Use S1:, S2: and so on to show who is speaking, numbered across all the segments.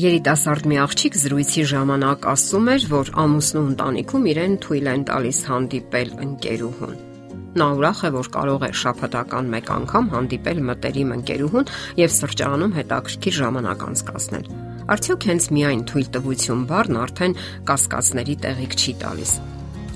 S1: Երիտասարդ մի աղջիկ զրույցի ժամանակ ասում էր, որ ամուսնու ընտանիքում իրեն թույլ են տալիս հանդիպել ընկերուհուն։ Նա ուրախ է, որ կարող է շփհատական մեկ անգամ հանդիպել մտերիմ ընկերուհուն եւ սրճարանում հետաքրքիր ժամանակ անցկасնել։ Արդյոք հենց միայն թույլտվություն բառն արդեն կասկածների տեղիք չի տալիս։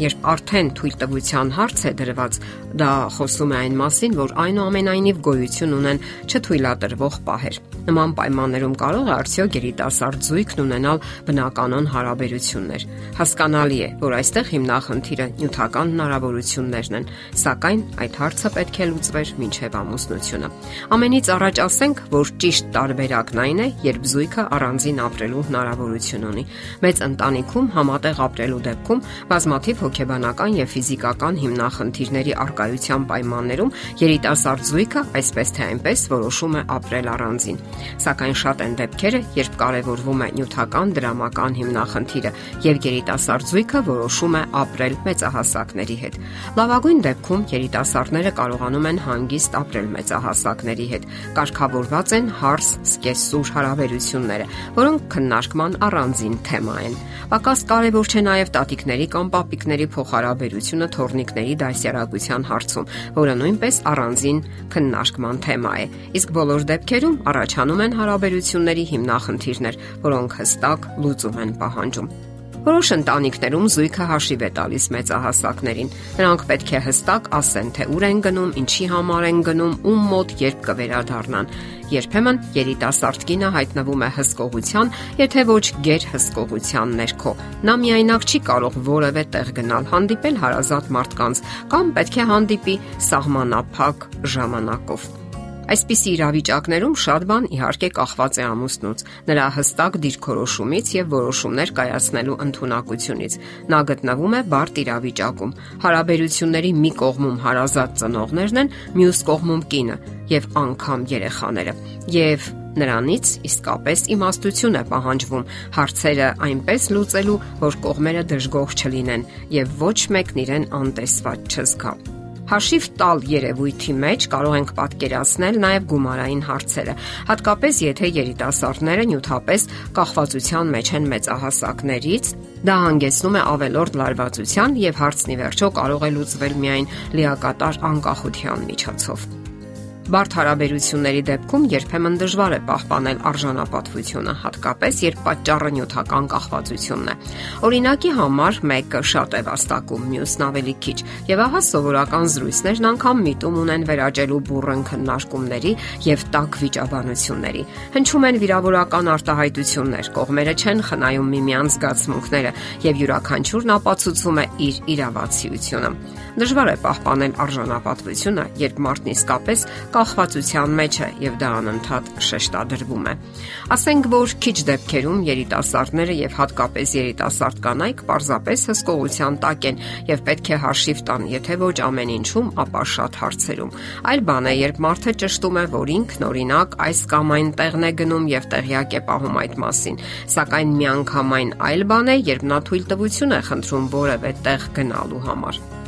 S1: Երբ արդեն թույլտվության հարց է դրված, դա խոսում է այն մասին, որ այնուամենայնիվ գոյություն ունեն չթույլատրվող պահեր։ Նման պայմաններում կարող է արդյոք երիտասարդ զույգն ունենալ բնականon հարաբերություններ։ Հասկանալի է, որ այստեղ հիմնախնդիրը նյութական հնարավորություններն են, սակայն այդ հարցը պետք է լուծվեր մինչև ամուսնությունը։ Ամենից առաջ ասենք, որ ճիշտ տարբերակն այն է, երբ զույգը առանձին ապրելու հնարավորություն ունի։ Մեծ ընտանիքում համատեղ ապրելու դեպքում բազմաթիվ հոգեբանական եւ ֆիզիկական հիմնախնդիրների արկայության պայմաններում երիտասարդ զույգը այսպես թե այնպես որոշում է ապրել առանձին։ Սակայն շատ են դեպքերը, երբ կարևորվում է նյութական դրամական հիմնախնդիրը եւ երիտասարդ զույգը որոշում է ապրել մեծահասակների հետ։ Լավագույն դեպքում երիտասարդները կարողանում են հանգիստ ապրել մեծահասակների հետ։ Կարգավորված են հարս սկեսուր հարաբերությունները, որոնք քննարկման առանձին թեմա են։ Պակաս կարևոր չէ նաև տատիկների կամ պապիկների փոխհարաբերությունը թորնիկների դասյարակության հարցում, որը նույնպես առանձին քննարկման թեմա է։ Իսկ բոլոր դեպքերում առաջանում են հարաբերությունների հիմնախնդիրներ, որոնք հստակ լուծում են պահանջում։ Որոշ ընտանիքներում զույգը հաշիվ է տալիս մեծահասակներին։ Նրանք պետք է հստակ ասեն, թե ուր են գնում, ինչի համար են գնում, ում մոտ երբ կվերադառնան։ Երբեմն երիտասարդ կինը հայտնվում է հսկողության, եթե ոչ գեր հսկողության ներքո։ Նա միայնակ չի կարող որևէ տեղ գնալ, հանդիպել հարազատ մարդկանց կամ պետք է հանդիպի սահմանափակ ժամանակով։ Այսպիսի իրավիճակներում շատ բան իհարկե կախված է ամուսնուց, նրա հստակ դիրքորոշումից եւ որոշումներ կայացնելու ընտունակությունից։ Նա գտնվում է բարդ իրավիճակում։ Հարաբերությունների մի կողմում հարազատ ծնողներն են, մյուս կողմում կինը եւ անգամ երեխաները։ Եվ նրանից իսկապես իմաստություն է պահանջվում հարցերը այնպես լուծելու, որ կողմերը դժգոհ չլինեն եւ ոչ մեկն իրեն անտեսված չզգա։ Հաշիվ տալ երևույթի մեջ կարող ենք պատկերացնել նաև գումարային հարցերը, հատկապես եթե երիտասարդները նյութապես կախվածության մեջ են մեծահասակներից, դա հանգեցնում է ավելորդ լարվածության եւ հարցնի վերջո կարող է լուծվել միայն լիակատար անկախության միջոցով։ Բարդ հարաբերությունների դեպքում երբեմն դժվար է պահպանել արժանապատվությունը, հատկապես երբ պատճառը նյութական կախվածությունն է։ Օրինակի համար մեկը շատ է վաստակում, մյուսն ավելի քիչ, եւ ահա սովորական զրույցներն անգամ միտում ունեն վերաճելու բուրըն քննարկումների եւ տակ վիճաբանությունների։ Հնչում են վիրավորական արտահայտություններ, կողմերը չեն խնայում միմյանց զգացմունքները եւ յուրաքանչյուրն ապացուցում է իր իրավացիությունը։ Դժվար է պահպանել արժանապատվությունը, երբ մարդն իսկապես կախվածության մեջ է եւ դա անընդհատ շեշտադրվում է։ Ասենք որ քիչ դեպքերում երիտասարդները եւ հատկապես երիտասարդ կանայք պարզապես հսկողության տակ են եւ պետք է հաշիվ տան, եթե ոչ ամեն ինչում, ապա շատ հարցերում։ Այլ բան է, երբ մարդը ճշտում է, որ ինքն օրինակ այս կամ այն տեղն է գնում եւ տեղյակ է պահում այդ մասին, սակայն միանգամայն այլ բան է, երբ նա թույլտվություն է խնդրում որևէ տեղ գնալու համար։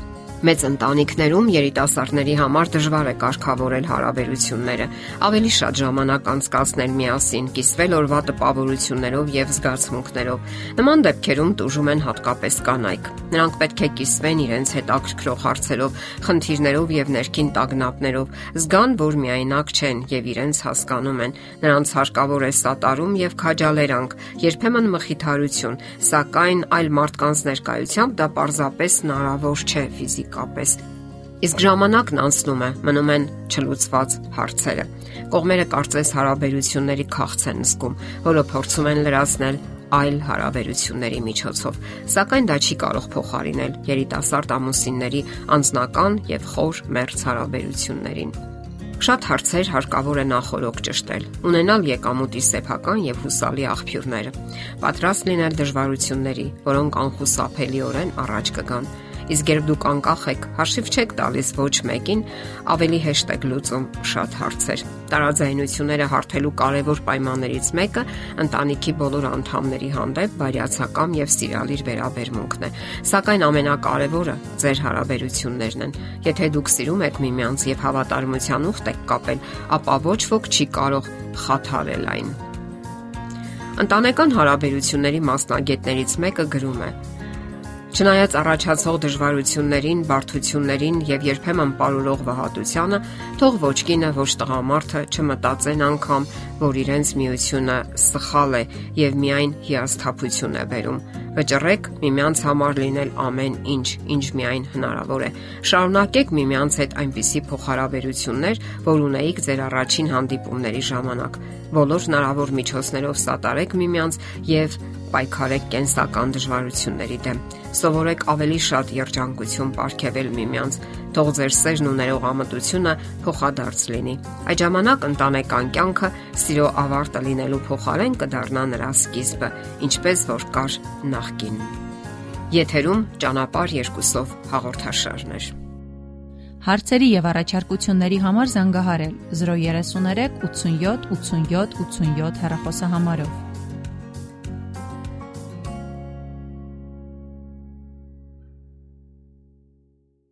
S1: Մեծ ընտանիքներում երիտասարդների համար դժվար է կարգավորել հարաբերությունները, ավելի շատ ժամանակ անցկացնել միասին, կիսվել օրվա տպավորություններով եւ զգացմունքներով։ Նման դեպքերում տուժում են հատկապես կանայք։ Նրանք պետք է կիսվեն իրենց հետ ակրկրող հարցերով, խնդիրներով եւ ներքին տագնապներով, զգան, որ միայնակ չեն եւ իրենց հասկանում են։ Նրանց հարկավոր է սատարում եւ քաջալերանք, երբեմն մխիթարություն, սակայն այլ մարդկանց ներկայությամբ դա պարզապես հնարավոր չէ ֆիզիկ ֆիզիկապես։ Իսկ ժամանակն անցնում է, մնում են չլուծված հարցերը։ Կողմերը կարծես հարաբերությունների քաղց են զգում, որը փորձում են լրացնել այլ հարաբերությունների միջոցով, սակայն դա չի կարող փոխարինել երիտասարդ ամուսինների անznական եւ խոր մերձ հարաբերություններին։ Շատ հարցեր հարկավոր է նախորոք ճշտել, ունենալ եկամուտի սեփական եւ հուսալի աղբյուրները, պատրաստ լինել դժվարությունների, որոնք անխուսափելիորեն առաջ կգան Իսկ երբ դուք անկախ եք, հաշիվ չեք տալիս ոչ մեկին, ավելի հեշտ է լուծում շատ հարցեր։ Տարաձայնությունները հարթելու կարևոր պայմաններից մեկը ընտանիքի բոլոր անդամների հանդեպ բարյացակամ եւ սիրալիր վերաբերմունքն է։ Սակայն ամենակարևորը ձեր հարաբերություններն են։ Եթե դուք սիրում եք միմյանց եւ հավատարմության ուխտ եք կապել, ապա ոչ ոք չի կարող խաթարել այն։ Ընտանեկան հարաբերությունների մասնագետներից մեկը գրում է. Չնայած առաջացող դժվարություններին, բարդություններին եւ երբեմն ապարուրող վհատությանը, թող ոչ կինը, ոչ տղամարդը չմտածեն անգամ, որ իրենց միությունը սխալ է եւ միայն հիասթափություն է բերում։ Վճռեք միմյանց համար լինել ամեն ինչ, ինչ միայն հնարավոր է։ Շարունակեք միմյանց հետ այնպիսի փոխհարաբերություններ, որ ունեիք ձեր առաջին հանդիպումների ժամանակ։ Բոլոր հնարավոր միջոցներով սատարեք միմյանց եւ պայքարեք կենսական դժվարությունների դեմ։ Սովորեք ավելի շատ երջանկություն ապարգևել միմյանց։ Թող ձեր սերն ու ներողամտությունը փոխադարձ լինի։ Այդ ժամանակ ընտանեկան կյանքը սիրո ավարտը լինելու փոխարեն կդառնա նրա սկիզբը, ինչպես որ կար նախկին։ Եթերում ճանապար երկուսով հաղորդաշարներ։
S2: Հարցերի եւ առաջարկությունների համար զանգահարել 033 87 87 87 հեռախոսահամարով։